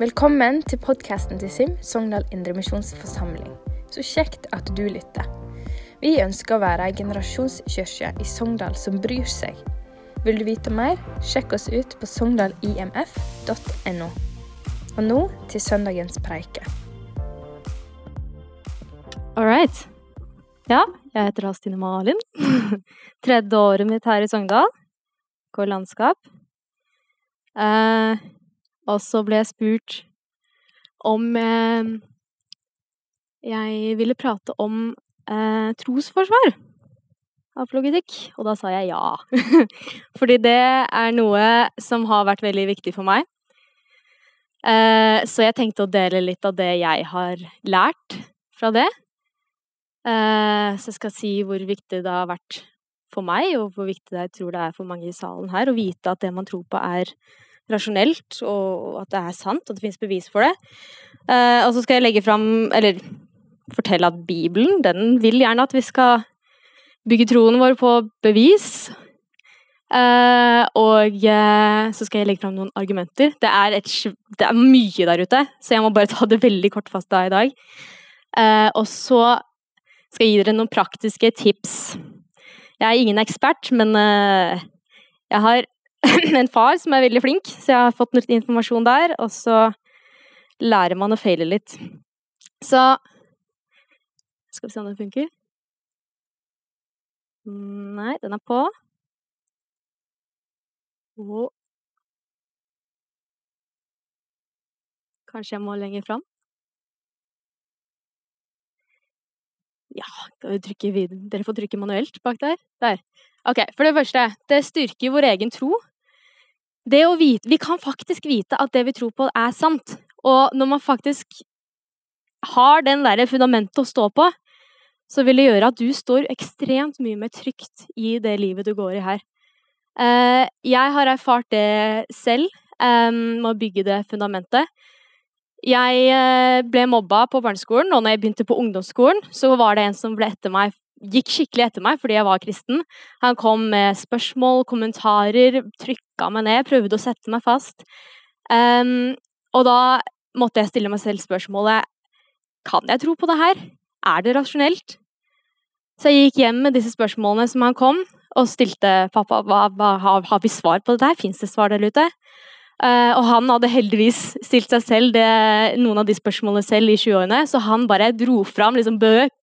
Velkommen til podkasten til SIM, Sogndal Indremisjonsforsamling. Så kjekt at du lytter. Vi ønsker å være ei generasjonskirke i Sogndal som bryr seg. Vil du vite mer, sjekk oss ut på sogndalimf.no Og nå til søndagens preike. All right. Ja, jeg heter Astine Malin. Tredje året mitt her i Sogndal. Går landskap. Eh, og så ble jeg spurt om eh, jeg ville prate om eh, trosforsvar apologetikk, og da sa jeg ja. Fordi det er noe som har vært veldig viktig for meg. Eh, så jeg tenkte å dele litt av det jeg har lært fra det. Eh, så jeg skal si hvor viktig det har vært for meg, og hvor viktig jeg tror det er for mange i salen her, å vite at det man tror på, er rasjonelt, og at det er sant, at det finnes bevis for det. Uh, og så skal jeg legge fram, eller fortelle at Bibelen, den vil gjerne at vi skal bygge troen vår på bevis. Uh, og uh, så skal jeg legge fram noen argumenter. Det er, et, det er, mye der ute, så jeg må bare ta det veldig kortfasta i dag. Og så skal jeg gi dere noen praktiske tips. Jeg er ingen ekspert, men jeg har en far som er veldig flink, så jeg har fått litt informasjon der. Og så lærer man å feile litt. Så Skal vi se om den funker. Nei, den er på. Og Kanskje jeg må lenger fram? Ja, dere får trykke manuelt bak der. Der. Ok, For det første, det styrker vår egen tro. Det å vite, Vi kan faktisk vite at det vi tror på, er sant. Og når man faktisk har den der fundamentet å stå på, så vil det gjøre at du står ekstremt mye mer trygt i det livet du går i her. Eh, jeg har erfart det selv med å bygge det fundamentet. Jeg eh, ble mobba på barneskolen, og når jeg begynte på ungdomsskolen, så var det en som ble etter meg, gikk skikkelig etter meg fordi jeg var kristen. Han kom med spørsmål, kommentarer, trykka meg ned, prøvde å sette meg fast. Um, og da måtte jeg stille meg selv spørsmålet Kan jeg tro på det her? Er det rasjonelt? Så jeg gikk hjem med disse spørsmålene som han kom, og stilte pappa hva, hva, har, vi svar på det der? Fins det svar der ute? Uh, og han hadde heldigvis stilt seg selv det, noen av de spørsmålene selv i 20-årene, så han bare dro fram liksom, bøk,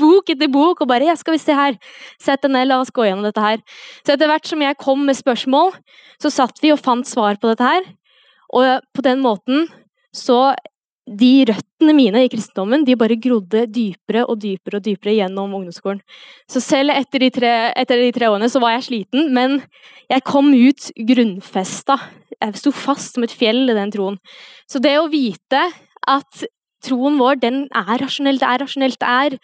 bok etter bok og bare 'Ja, skal vi se her. Sett deg ned, la oss gå gjennom dette her'. Så etter hvert som jeg kom med spørsmål, så satt vi og fant svar på dette her. Og på den måten så de røttene mine i kristendommen de bare grodde dypere og dypere og dypere gjennom ungdomsskolen. Så selv etter de tre, etter de tre årene så var jeg sliten, men jeg kom ut grunnfesta. Jeg sto fast som et fjell i den troen. Så det å vite at troen vår den er rasjonell, det er rasjonelt, det er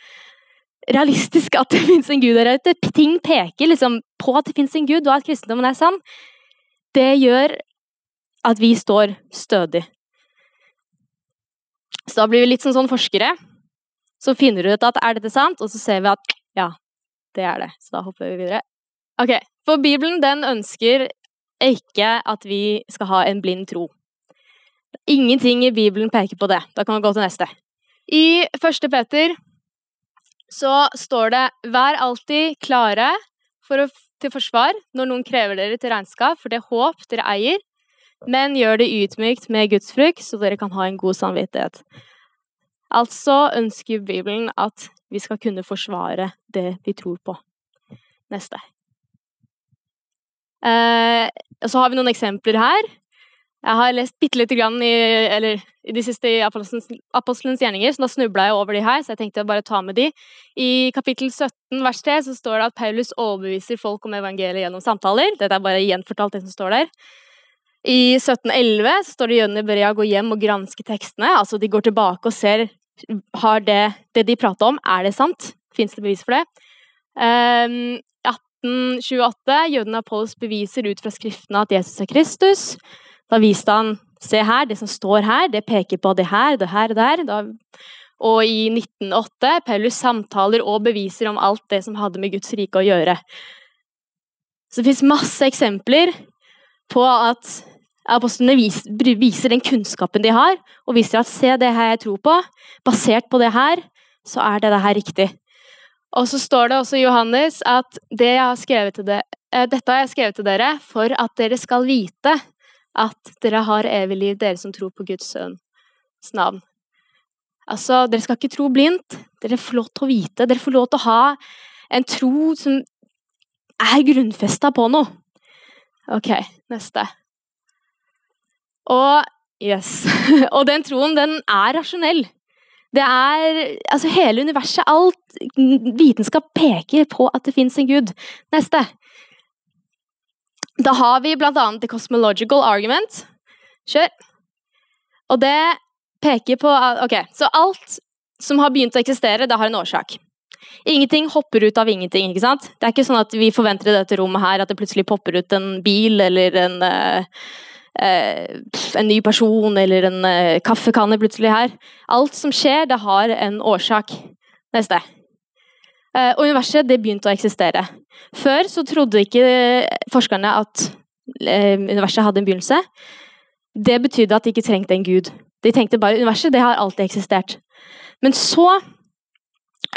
realistisk at det fins en gud der ute, ting peker liksom på at det fins en gud, og at kristendommen er sann, det gjør at vi står stødig. Så da blir vi litt som sånn forskere. Så finner du ut at er dette sant, og så ser vi at ja, det er det. Så da hopper vi videre. Ok, For Bibelen den ønsker ikke at vi skal ha en blind tro. Ingenting i Bibelen peker på det. Da kan vi gå til neste. I første Peter så står det 'Vær alltid klare for å, til forsvar når noen krever dere til regnskap for det håp dere eier, men gjør det ydmykt med Guds frykt, så dere kan ha en god samvittighet. Altså ønsker Bibelen at vi skal kunne forsvare det vi tror på. Neste. Eh, så har vi noen eksempler her. Jeg har lest bitte lite grann i, eller, i de siste i Apostelens, Apostelens gjerninger, så da snubla jeg over de her, så jeg tenkte å bare ta med de. I kapittel 17 vers 3 så står det at Paulus overbeviser folk om evangeliet gjennom samtaler. Dette er bare gjenfortalt det som står der. I 1711 så står det i Berea gå hjem og granske tekstene. Altså de går tilbake og ser har det, det de prater om, er det sant? Fins det bevis for det? Um, 1828 jødene Apollos beviser ut fra skriftene at Jesus er Kristus. Da viste han Se her, det som står her, det peker på det her, det her og her. Da, og i 1908 Paulus samtaler og beviser om alt det som hadde med Guds rike å gjøre. Så det fins masse eksempler på at Apostlene viser, den kunnskapen de har, og viser at se det her jeg tror på. Basert på det her, så er det det her riktig. Og så står det også i Johannes at det har det, eh, dette har jeg skrevet til dere for at dere skal vite at dere har evig liv, dere som tror på Guds sønns navn. Altså, Dere skal ikke tro blindt. Dere får lov til å vite. Dere får lov til å ha en tro som er grunnfesta på noe. OK, neste. Og yes. Og den troen, den er rasjonell. Det er Altså, hele universet, alt vitenskap peker på at det fins en gud. Neste. Da har vi annet the cosmological argument. Kjør. Og det peker på Ok, så alt som har begynt å eksistere, det har en årsak. Ingenting hopper ut av ingenting. ikke sant? Det er ikke sånn at vi forventer i dette rommet her at det plutselig popper ut en bil eller en, uh, uh, en ny person eller en uh, kaffekanne plutselig her. Alt som skjer, det har en årsak. Neste. Og universet det begynte å eksistere. Før så trodde ikke forskerne at universet hadde en begynnelse. Det betydde at de ikke trengte en gud. De tenkte bare universet det har alltid eksistert. Men så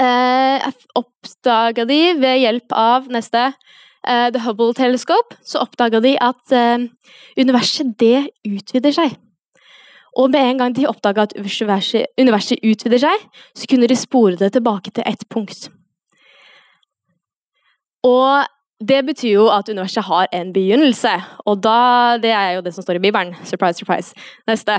eh, oppdaga de ved hjelp av neste eh, The Hubble Telescope så oppdaga de at eh, universet det utvider seg. Og med en gang de oppdaga at universet, universet utvider seg, så kunne de spore det tilbake til ett punkt. Og det betyr jo at universet har en begynnelse, og da, det er jo det som står i Bibelen. Surprise, surprise. Neste.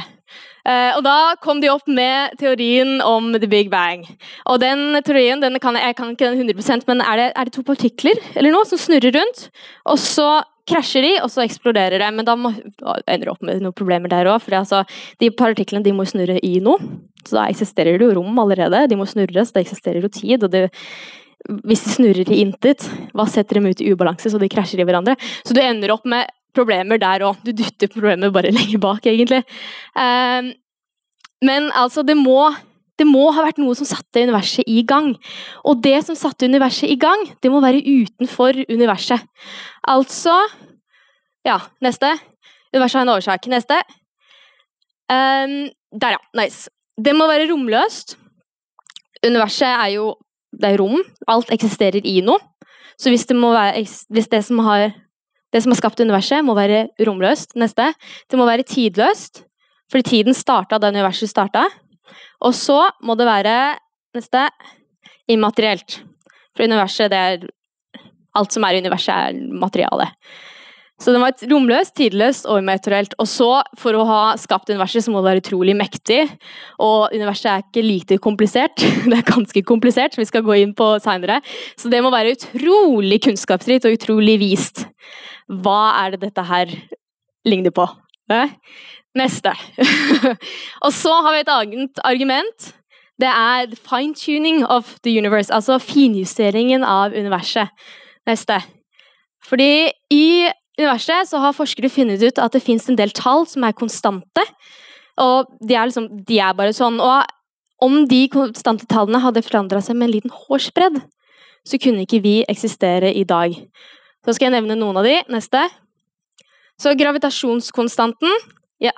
Eh, og da kom de opp med teorien om the big bang. Og den teorien den kan, jeg kan ikke den 100% men er det, er det to partikler eller noe som snurrer rundt? Og så krasjer de, og så eksploderer det. Men da må, ender opp med noen problemer der òg. For altså, de partiklene de må snurre i noe. Så da eksisterer det jo rom allerede. De må snurre, så det eksisterer jo tid. og det hvis de snurrer i intet, hva setter dem ut i ubalanse så de krasjer i hverandre? Så du ender opp med problemer der òg. Du dytter problemet bare lenger bak, egentlig. Um, men altså, det må, det må ha vært noe som satte universet i gang. Og det som satte universet i gang, det må være utenfor universet. Altså Ja, neste. Universet har en årsak. Neste. Um, der, ja. Nice. Det må være romløst. Universet er jo det er rom. Alt eksisterer i noe. Så hvis det, være, hvis det, som har, det som har skapt universet, må være romløst Neste. Det må være tidløst, fordi tiden starta da universet starta. Og så må det være Neste immaterielt. For universet, det er Alt som er i universet, er materiale. Så den var et romløst, tidløst. Og så, for å ha skapt universet, så må det være utrolig mektig. Og universet er ikke lite komplisert. Det er ganske komplisert, som vi skal gå inn på seinere. Så det må være utrolig kunnskapsrikt og utrolig vist. Hva er det dette her ligner på? Neste. og så har vi et annet argument. Det er fine-tuning of the universe, altså finjusteringen av universet. Neste. Fordi i universet har forskere funnet ut at det fins en del tall som er konstante. Og de er, liksom, de er bare sånn. Og om de konstante tallene hadde forandra seg med en liten hårsbredd, så kunne ikke vi eksistere i dag. Så skal jeg nevne noen av de. Neste. Så gravitasjonskonstanten ja,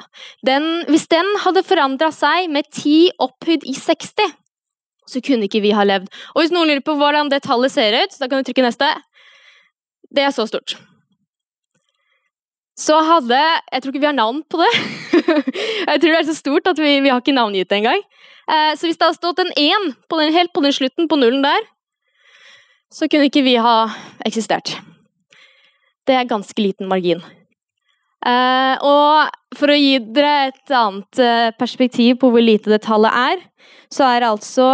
den, Hvis den hadde forandra seg med 10 opphøyd i 60, så kunne ikke vi ha levd. Og hvis noen lurer på hvordan det tallet ser ut, så da kan du trykke neste. Det er så stort så hadde Jeg tror ikke vi har navn på det. jeg tror det er så stort at vi, vi har ikke navngitt det engang. Eh, så hvis det hadde stått en én helt på den slutten, på nullen der, så kunne ikke vi ha eksistert. Det er ganske liten margin. Eh, og for å gi dere et annet eh, perspektiv på hvor lite det tallet er, så er det altså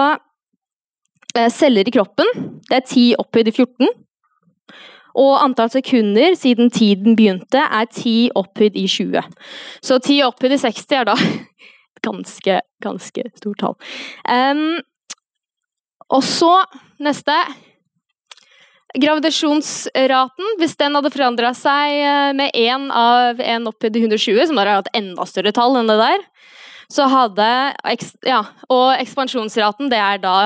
eh, celler i kroppen. Det er 10 opphøyd i 14. Og antall sekunder siden tiden begynte, er 10 opphøyd i 20. Så 10 opphøyd i 60 er da ganske, ganske stort tall. Um, og så neste Gravidasjonsraten, hvis den hadde forandra seg eh, med 1 av 1 opphøyd i 120, som har hatt enda større tall enn det der, så hadde Ja, og ekspansjonsraten, det er da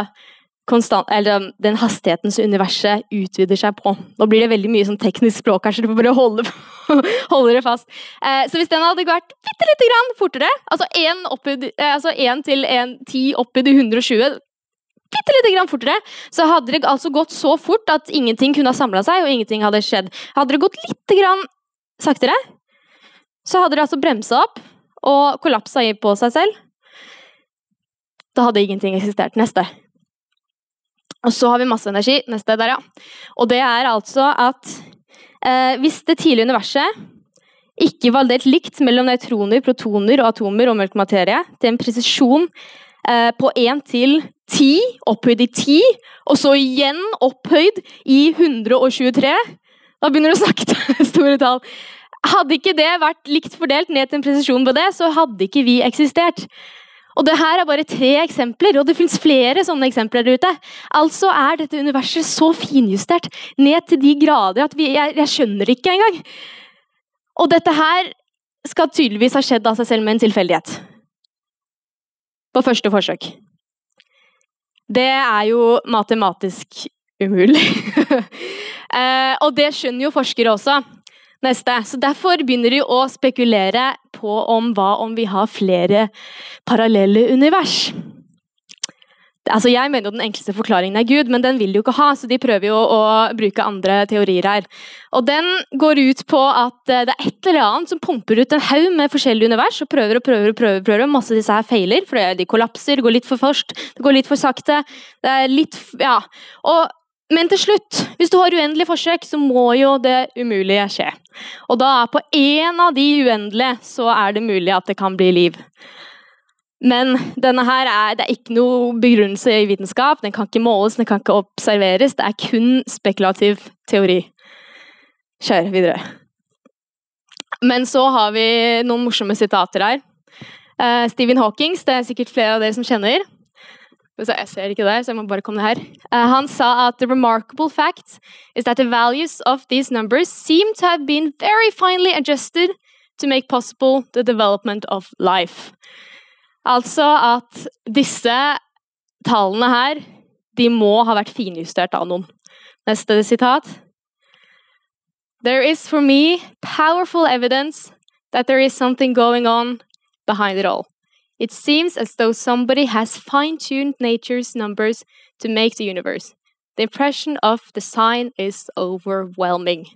konstant, eller den hastigheten som universet utvider seg på. Nå blir det veldig mye sånn teknisk språk her, så du får bare holde, holde det fast. Eh, så hvis den hadde vært bitte lite grann fortere, altså 1 eh, altså til 1, 10 oppi i 120 bitte lite grann fortere, så hadde det altså gått så fort at ingenting kunne ha samla seg, og ingenting hadde skjedd. Hadde det gått litt grann saktere, så hadde det altså bremsa opp og kollapsa på seg selv. Da hadde ingenting eksistert. Neste. Og så har vi masse energi. Neste der, ja. Og det er altså at eh, hvis det tidlige universet ikke var delt likt mellom nøytroner, protoner og atomer og mørk materie til en presisjon eh, på 1 til 10, opphøyd i 10, og så igjen opphøyd i 123 Da begynner du å snakke store tall. Hadde ikke det vært likt fordelt ned til en presisjon på det, så hadde ikke vi eksistert. Og det her er bare tre eksempler, og det fins flere sånne eksempler der ute. Altså er dette universet så finjustert ned til de grader at vi, jeg, jeg skjønner ikke engang. Og dette her skal tydeligvis ha skjedd av seg selv med en tilfeldighet. På første forsøk. Det er jo matematisk umulig. eh, og det skjønner jo forskere også. Neste. Så Derfor begynner de å spekulere på om hva om vi har flere parallelle univers. Altså, jeg mener jo Den enkleste forklaringen er Gud, men den vil de jo ikke ha, så de prøver jo å bruke andre teorier her. Og Den går ut på at eh, det er et eller annet som pumper ut en haug med forskjellige univers, og prøver og prøver. og prøver, prøver. Masse av disse her feiler, for de kollapser, det går litt for først, det går litt for sakte. det er litt, ja. Og men til slutt, hvis du har uendelige forsøk, så må jo det umulige skje. Og da er på én av de uendelige så er det mulig at det kan bli liv. Men denne her er, det er ikke noe begrunnelse i vitenskap. Den kan ikke måles, den kan ikke observeres. Det er kun spekulativ teori. Kjør videre. Men så har vi noen morsomme sitater her. Uh, Stephen Hawkings, det er sikkert flere av dere som kjenner. Jeg ser ikke der, så jeg må bare komme her. Uh, han sa at the remarkable fact is that the values of these numbers seem to have been very finely adjusted to make possible the development of life. Altså at disse tallene her, de må ha vært finjustert av noen. Neste sitat. There is for me powerful evidence that there is something going on behind it all. It seems as though somebody has fine-tuned nature's numbers to make the universe. The impression of the sign is overwhelming.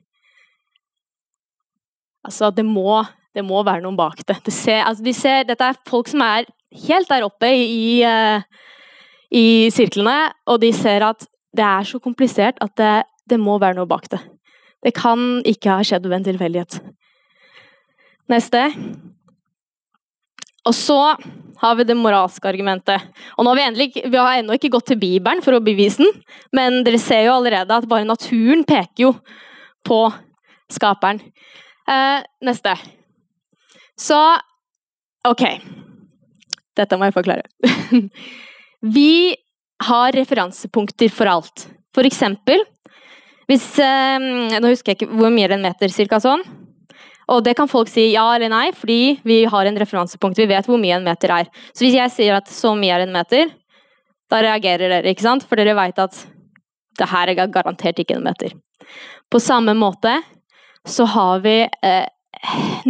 Altså, det må, det må være noen bak det. det ser, altså, de ser, dette er folk som er helt der oppe i, uh, i sirklene, og de ser at det er så komplisert at det, det må være noe bak det. Det kan ikke ha skjedd ved en tilfeldighet. Neste. Og så har vi det moralske argumentet. Og nå har vi, endelig, vi har ennå ikke gått til Bibelen for å bevise den, men dere ser jo allerede at bare naturen peker jo på skaperen. Eh, neste. Så OK. Dette må jeg forklare. vi har referansepunkter for alt. For eksempel hvis eh, Nå husker jeg ikke hvor mye en meter, cirka sånn. Og det kan folk si ja eller nei, fordi vi har en referansepunkt. Vi vet hvor mye en meter er. Så hvis jeg sier at så mye er en meter, da reagerer dere, ikke sant? For dere veit at det her er garantert ikke en meter. På samme måte så har vi eh,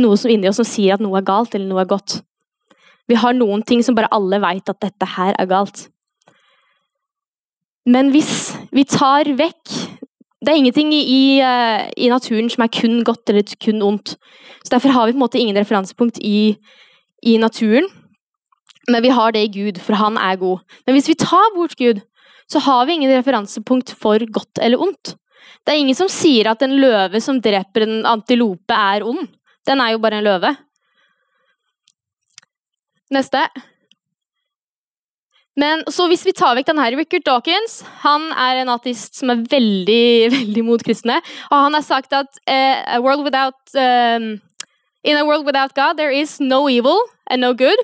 noe som inni oss som sier at noe er galt, eller noe er godt. Vi har noen ting som bare alle veit at dette her er galt. Men hvis vi tar vekk det er ingenting i, i, eh, naturen som er kun godt eller kun ondt. Så Derfor har vi på en måte ingen referansepunkt i, i naturen. Men vi har det i Gud, for han er god. Men hvis vi tar bort Gud, så har vi ingen referansepunkt for godt eller ondt. Det er ingen som sier at en løve som dreper en antilope, er ond. Den er jo bare en løve. Neste. Men så hvis vi tar vekk denne Rickard Dawkins Han er en ateist som er veldig veldig mot kristne. Og han har sagt at uh, a world without, um, In a world without God there is no evil and no good.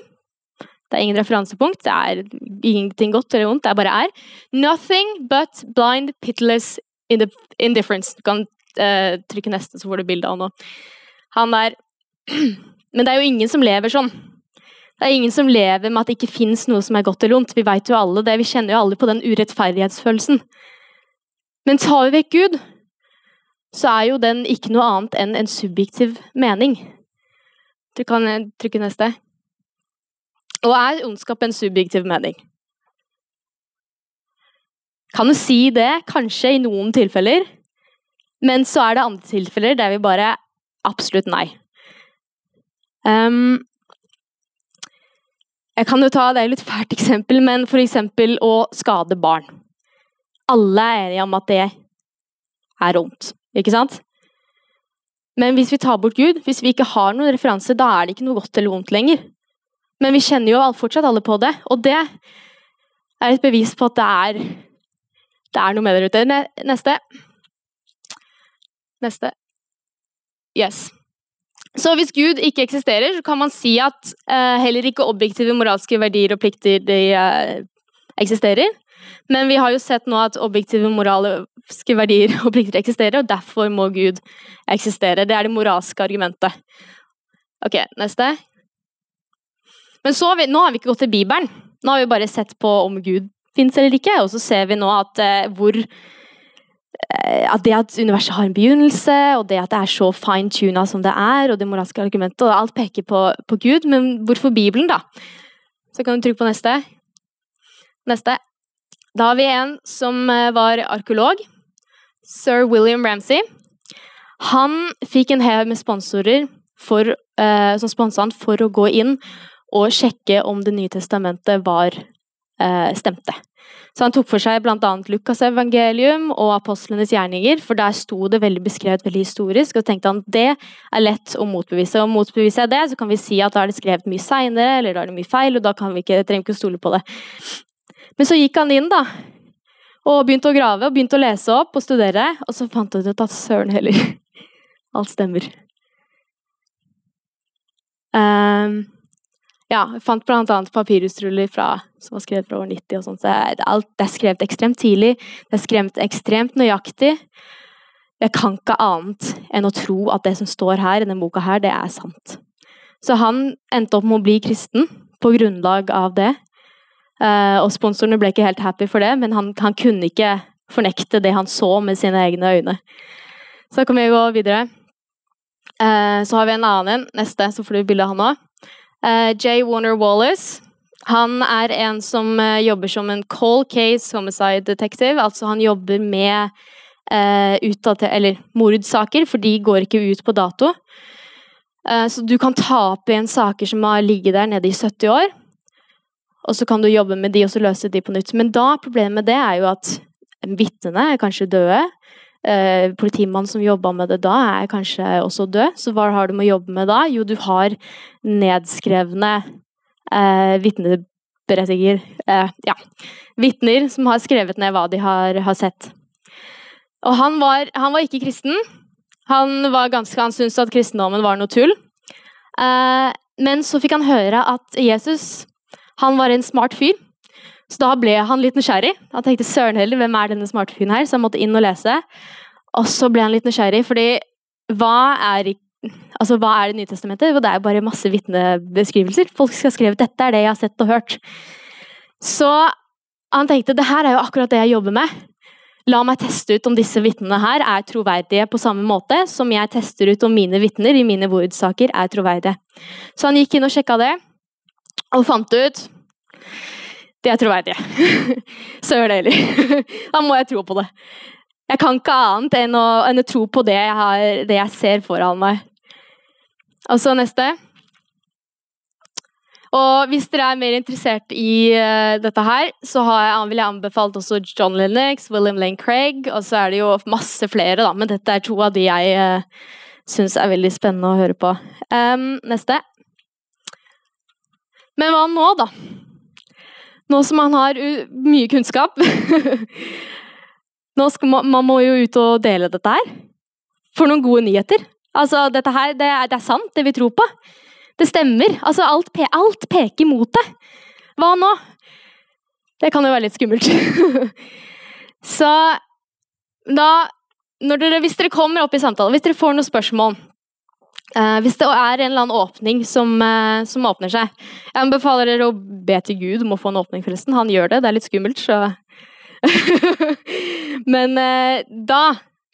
Det er ingen referansepunkt. Det er ingenting godt eller vondt. Det er bare er. Nothing but blind, pitiless indifference. Du kan uh, trykke neste, så får du bilde av nå. Han er Men det er jo ingen som lever sånn. Det er ingen som lever med at det ikke fins noe som er godt eller ondt. Vi vet jo alle det, vi kjenner jo alle på den urettferdighetsfølelsen. Men tar vi vekk Gud, så er jo den ikke noe annet enn en subjektiv mening. Du kan eh, trykke neste. Og er ondskap en subjektiv mening? Kan du si det, kanskje i noen tilfeller, men så er det andre tilfeller der vi bare absolutt nei. Um, jeg kan jo ta det er litt fælt eksempel, men f.eks. å skade barn. Alle er enige om at det er vondt, ikke sant? Men hvis vi tar bort Gud, hvis vi ikke har noen referanse, da er det ikke noe godt eller vondt lenger. Men vi kjenner jo fortsatt alle på det, og det er et bevis på at det er, det er noe med der ute. Neste. Neste. Yes. Så hvis Gud ikke eksisterer, så kan man si at uh, heller ikke objektive moralske verdier og plikter de, uh, eksisterer. Men vi har jo sett nå at objektive moralske verdier og plikter eksisterer, og derfor må Gud eksistere. Det er det moralske argumentet. Ok, neste. Men har vi, nå har vi ikke gått til Bibelen. Nå har vi bare sett på om Gud fins eller ikke, og så ser vi nå at uh, hvor Eh, at det at universet har en begynnelse, og det at det er så fine-tuna som det er, og det moralske argumentet, og alt peker på, på, Gud. Men hvorfor Bibelen, da? Så kan du trykke på neste. Neste. Da har vi en som eh, var arkeolog. Sir William Ramsay. Han fikk en haug med sponsorer for, eh, som sponsa han for å gå inn og sjekke om Det nye testamentet var eh, stemte. Så han tok for seg bl.a. Lukas' evangelium og apostlenes gjerninger, for der sto det veldig beskrevet veldig historisk, og tenkte han det er lett å motbevise. Og motbeviser jeg det, så kan vi si at da er det skrevet mye seinere, eller da er det mye feil, og da kan vi ikke, trenger vi ikke stole på det. Men så gikk han inn, da, og begynte å grave og begynte å lese opp og studere, og så fant han ut at søren heller, alt stemmer. Um, ja, jeg fant bl.a. papirhusruller som var skrevet fra år 90. og sånt, så alt, Det er skrevet ekstremt tidlig, det er skrevet ekstremt nøyaktig. Jeg kan ikke annet enn å tro at det som står her, i denne boka her, det er sant. Så han endte opp med å bli kristen på grunnlag av det. Uh, og sponsorene ble ikke helt happy for det, men han, han, kunne ikke fornekte det han så med sine egne øyne. Så da kan vi gå videre. Uh, så har vi en annen, neste, så får du bilde av han òg. Uh, Jay Warner Wallace. Han er en som uh, jobber som en cold case homicide detective. Altså han jobber med uh, mordsaker, for de går ikke ut på dato. så du kan ta opp igjen saker som har ligget der nede i 70 år. Og så kan du jobbe med de og så løse de på nytt. Men da problemet med det er jo at vitnene er kanskje døde. Eh, politimannen som jobba med det da, er kanskje også død. Så hva har du med å jobbe med da? Jo, du har nedskrevne eh, vitneberettiger eh, Ja, vitner som har skrevet ned hva de har, har sett. Og han var, han var, ikke kristen. Han var ganske, han syntes at kristendommen var noe tull. Eh, men så fikk han høre at Jesus han var en smart fyr. Så da ble han litt nysgjerrig. Han tenkte søren heller, hvem er denne smarte fyren her? Så han måtte inn og lese. Og så ble han litt nysgjerrig, fordi hva er, altså, hva er Det nye testamentet? Det er bare masse vitnebeskrivelser. Folk skal ha skrevet 'dette er det jeg har sett og hørt'. Så han tenkte det her er jo akkurat det jeg jobber med. La meg teste ut om disse vitnene her er troverdige på samme måte som jeg tester ut om mine vitner i mine word er troverdige. Så han gikk inn og sjekka det, og fant ut de er troverdige. Søren heller. da må jeg tro på det. Jeg kan ikke annet enn å, enn å tro på det jeg, har, det jeg, ser foran meg. Og så neste. Og hvis dere er mer interessert i uh, dette her, så jeg, vil jeg anbefalt også John Lennox, William Lane Craig, og så er det jo masse flere, da, men dette er to av de jeg uh, syns er veldig spennende å høre på. Um, neste. Men hva nå, da? Nå som man har mye kunnskap Nå skal man, man må jo ut og dele dette her. For noen gode nyheter. Altså, dette her, det er, det er sant, det vi tror på. Det stemmer. Altså, alt, pe alt peker mot det. Hva nå? Det kan jo være litt skummelt. Så da dere, Hvis dere kommer opp i samtale, hvis dere får noen spørsmål, Eh, hvis det er en eller annen åpning som, uh, som, åpner seg Jeg anbefaler dere å be til Gud om å få en åpning, forresten. Han gjør det. Det er litt skummelt, så Men uh, da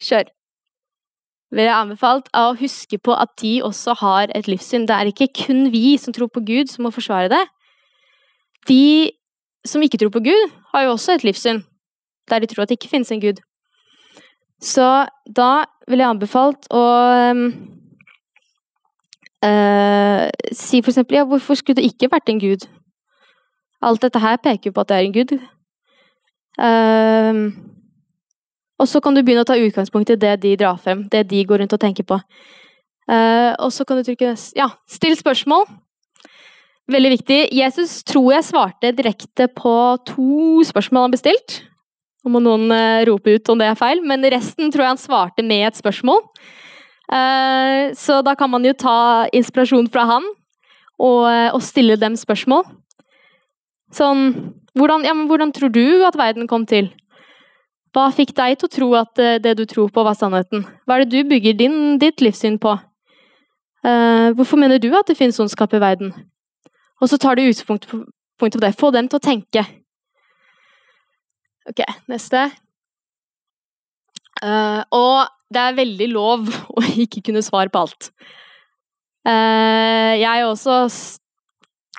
kjør. Vil jeg anbefalt å huske på at de også har et livssyn. Det er ikke kun vi som tror på Gud, som må forsvare det. De som ikke tror på Gud, har jo også et livssyn der de tror at det ikke finnes en Gud. Så da vil jeg anbefalt å Uh, si for eksempel ja, hvorfor skulle det ikke vært en gud? Alt dette her peker jo på at det er en gud. Uh, og så kan du begynne å ta utgangspunkt i det de drar frem, det de går rundt og tenker på. Uh, og så kan du trykke Ja, still spørsmål. Veldig viktig. Jesus tror jeg svarte direkte på to spørsmål han bestilt. Nå må noen rope ut om det er feil, men resten tror jeg han svarte med et spørsmål. Eh, så da kan man jo ta inspirasjon fra han og, eh, og stille dem spørsmål. Sånn hvordan, ja, hvordan, tror du at verden kom til? Hva fikk deg til å tro at eh, det du tror på, var sannheten? Hva er det du bygger din, ditt livssyn på? Hvorfor mener du at det finnes ondskap i verden? Og så tar du utgangspunkt på det. Få dem til å tenke. Ok, neste. Og det er veldig lov å ikke kunne svare på alt. Uh, jeg også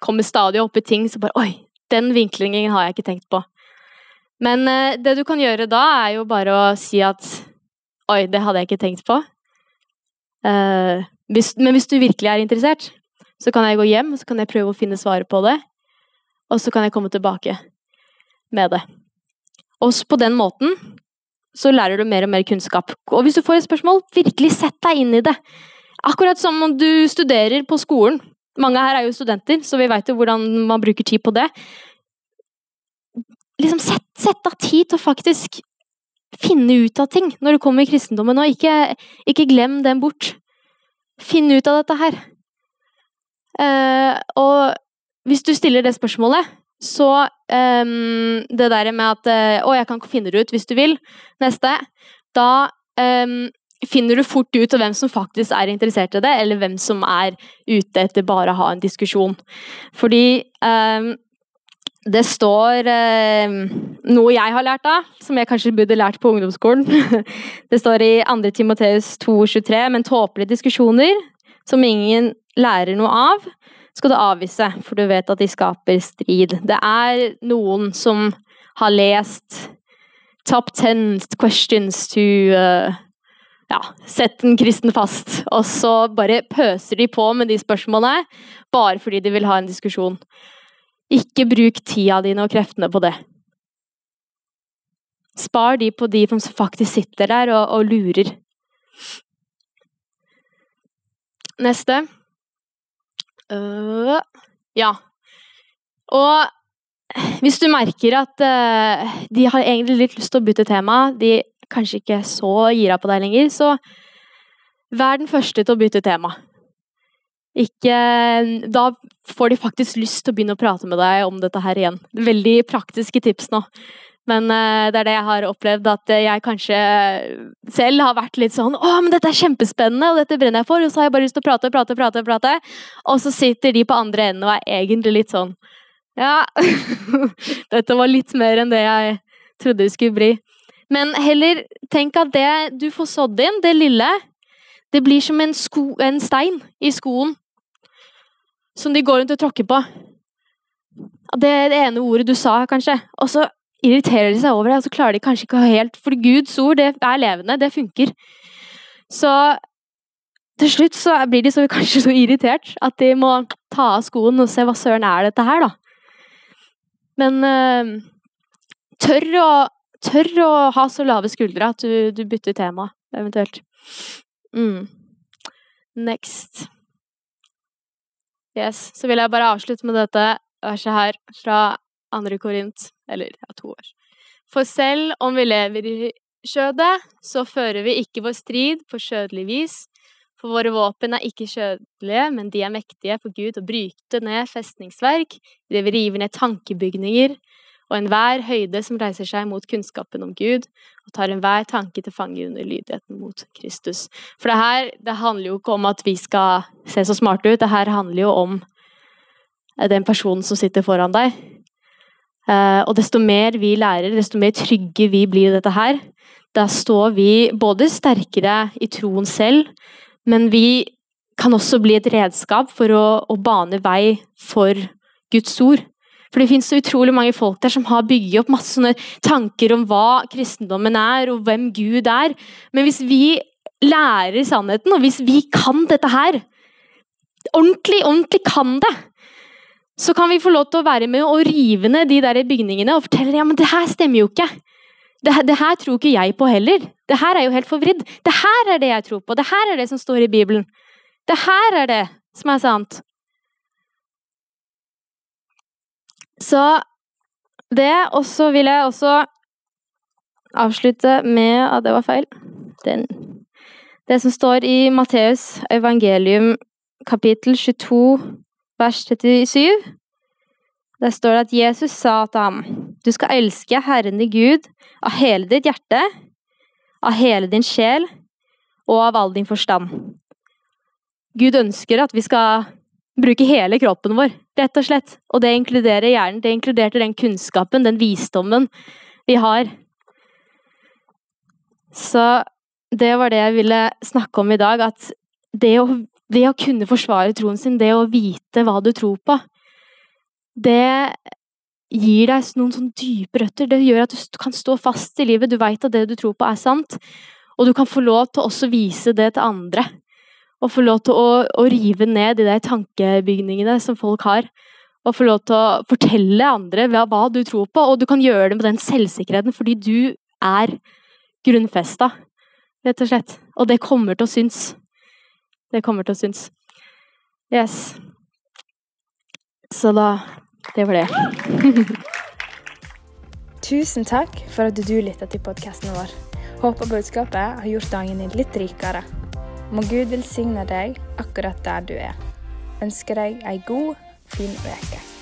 kommer stadig opp i ting som bare Oi, den vinklingen har jeg ikke tenkt på. Men uh, det du kan gjøre da, er jo bare å si at Oi, det hadde jeg ikke tenkt på. Men hvis du virkelig er interessert, så kan jeg gå hjem så kan jeg prøve å finne svaret på det. Og så kan jeg komme tilbake med det. Og på den måten så lærer du mer og mer kunnskap. Og hvis du får et spørsmål, virkelig sett deg inn i det. Akkurat som om du studerer på skolen. Mange her er jo studenter, så vi veit jo hvordan man bruker tid på det. Liksom Sett, sett av tid til å faktisk finne ut av ting når du kommer i kristendommen, og ikke, ikke glem den bort. Finn ut av dette her. Uh, og hvis du stiller det spørsmålet, så um, det der med at uh, Å, jeg kan finne det ut hvis du vil. Neste. Da um, finner du fort ut av hvem som faktisk er interessert i det, eller hvem som er ute etter bare å ha en diskusjon. Fordi um, det står eh, noe jeg har lært av, som jeg kanskje burde lært på ungdomsskolen. det står i 2. Timoteus 2,23.: Men tåpelige diskusjoner som ingen lærer noe av, skal du avvise, for du vet at de skaper strid. Det er noen som har lest top ten questions to uh, ja, sett en kristen fast, og så bare pøser de på med de spørsmålene bare fordi de vil ha en diskusjon. Ikke bruk tida dine og kreftene på det. Spar de på de som faktisk sitter der og, og lurer. Neste. Uh, ja. Og hvis du merker at uh, de har egentlig litt lyst til å bytte tema, de kanskje ikke så gira på deg lenger, så vær den første til å bytte tema. Ikke Da får de faktisk lyst til å begynne å prate med deg om dette her igjen. Veldig praktiske tips nå. Men uh, det er det jeg har opplevd, at jeg kanskje selv har vært litt sånn 'Å, men dette er kjempespennende, og dette brenner jeg for.' Og så har jeg bare lyst til å prate prate, prate, prate. Og så sitter de på andre enden og er egentlig litt sånn Ja, dette var litt mer enn det jeg trodde det skulle bli. Men heller tenk at det du får sådd inn, det lille, det blir som en, sko, en stein i skoen som de går rundt og tråkker på. Det det ene ordet du sa, kanskje. Og så irriterer de seg over det, og så klarer de kanskje ikke helt For Guds ord, det er levende, det funker. Så til slutt så blir de så, kanskje så irritert at de må ta av skoen og se hva søren er dette her, da. Men uh, tør, å, tør å ha så lave skuldre at du, du bytter tema, eventuelt. Mm. Next. Yes. Så vil jeg bare avslutte med dette verset her fra andre Korint eller ja, to år. For selv om vi lever i skjødet, så fører vi ikke vår strid på skjødelig vis. For våre våpen er ikke kjødelige, men de er mektige for Gud å bryte ned festningsverk, det vil rive ned tankebygninger og enhver høyde som reiser seg mot kunnskapen om Gud, og tar enhver tanke til fange under lydigheten mot Kristus. For det her det handler jo ikke om at vi skal se så smarte ut, det her handler jo om eh, den personen som sitter foran deg. Eh, og desto mer vi lærer, desto mer trygge vi blir i dette her, da står vi både sterkere i troen selv, men vi kan også bli et redskap for å, å bane vei for Guds ord. For det finnes så utrolig mange folk der som har bygget opp masse sånne tanker om hva kristendommen er, og hvem Gud er. Men hvis vi lærer sannheten, og hvis vi kan dette her Ordentlig, ordentlig kan det! Så kan vi få lov til å være med og rive ned de der bygningene og fortelle ja, men det her stemmer jo ikke. Det, det, her tror ikke jeg på heller. Det her er jo helt forvridd. Det her er det jeg tror på. Det her er det som står i Bibelen. Det her er det som er sant. Så det, og så vil jeg også avslutte med at det var feil. Den. Det som står i Matteus evangelium kapittel 22 vers 37. Der står det at Jesus sa til ham, du skal elske Herren din Gud av hele ditt hjerte, av hele din sjel og av all din forstand. Gud ønsker at vi skal bruke hele kroppen vår, rett og slett. Og det inkluderer hjernen. Det inkluderte den kunnskapen, den visdommen vi har. Så det var det jeg ville snakke om i dag. At det å, det å kunne forsvare troen sin, det å vite hva du tror på, det gir deg noen sånn dype røtter. Det gjør at du kan stå fast i livet. Du veit at det du tror på, er sant. Og du kan få lov til å også vise det til andre og få lov til å, å, rive ned de der tankebygningene som folk har. Og få lov til å fortelle andre hva, du tror på, og du kan gjøre det med den selvsikkerheten fordi du er grunnfesta, rett og slett. Og det kommer til å synes. Det kommer til å synes. Yes. Så da Det var det. Tusen takk for at du lytta til podkasten vår. Håper budskapet har gjort dagen din litt rikere. Må Gud velsigne deg akkurat der du er. Ønsker deg ei god, fin uke.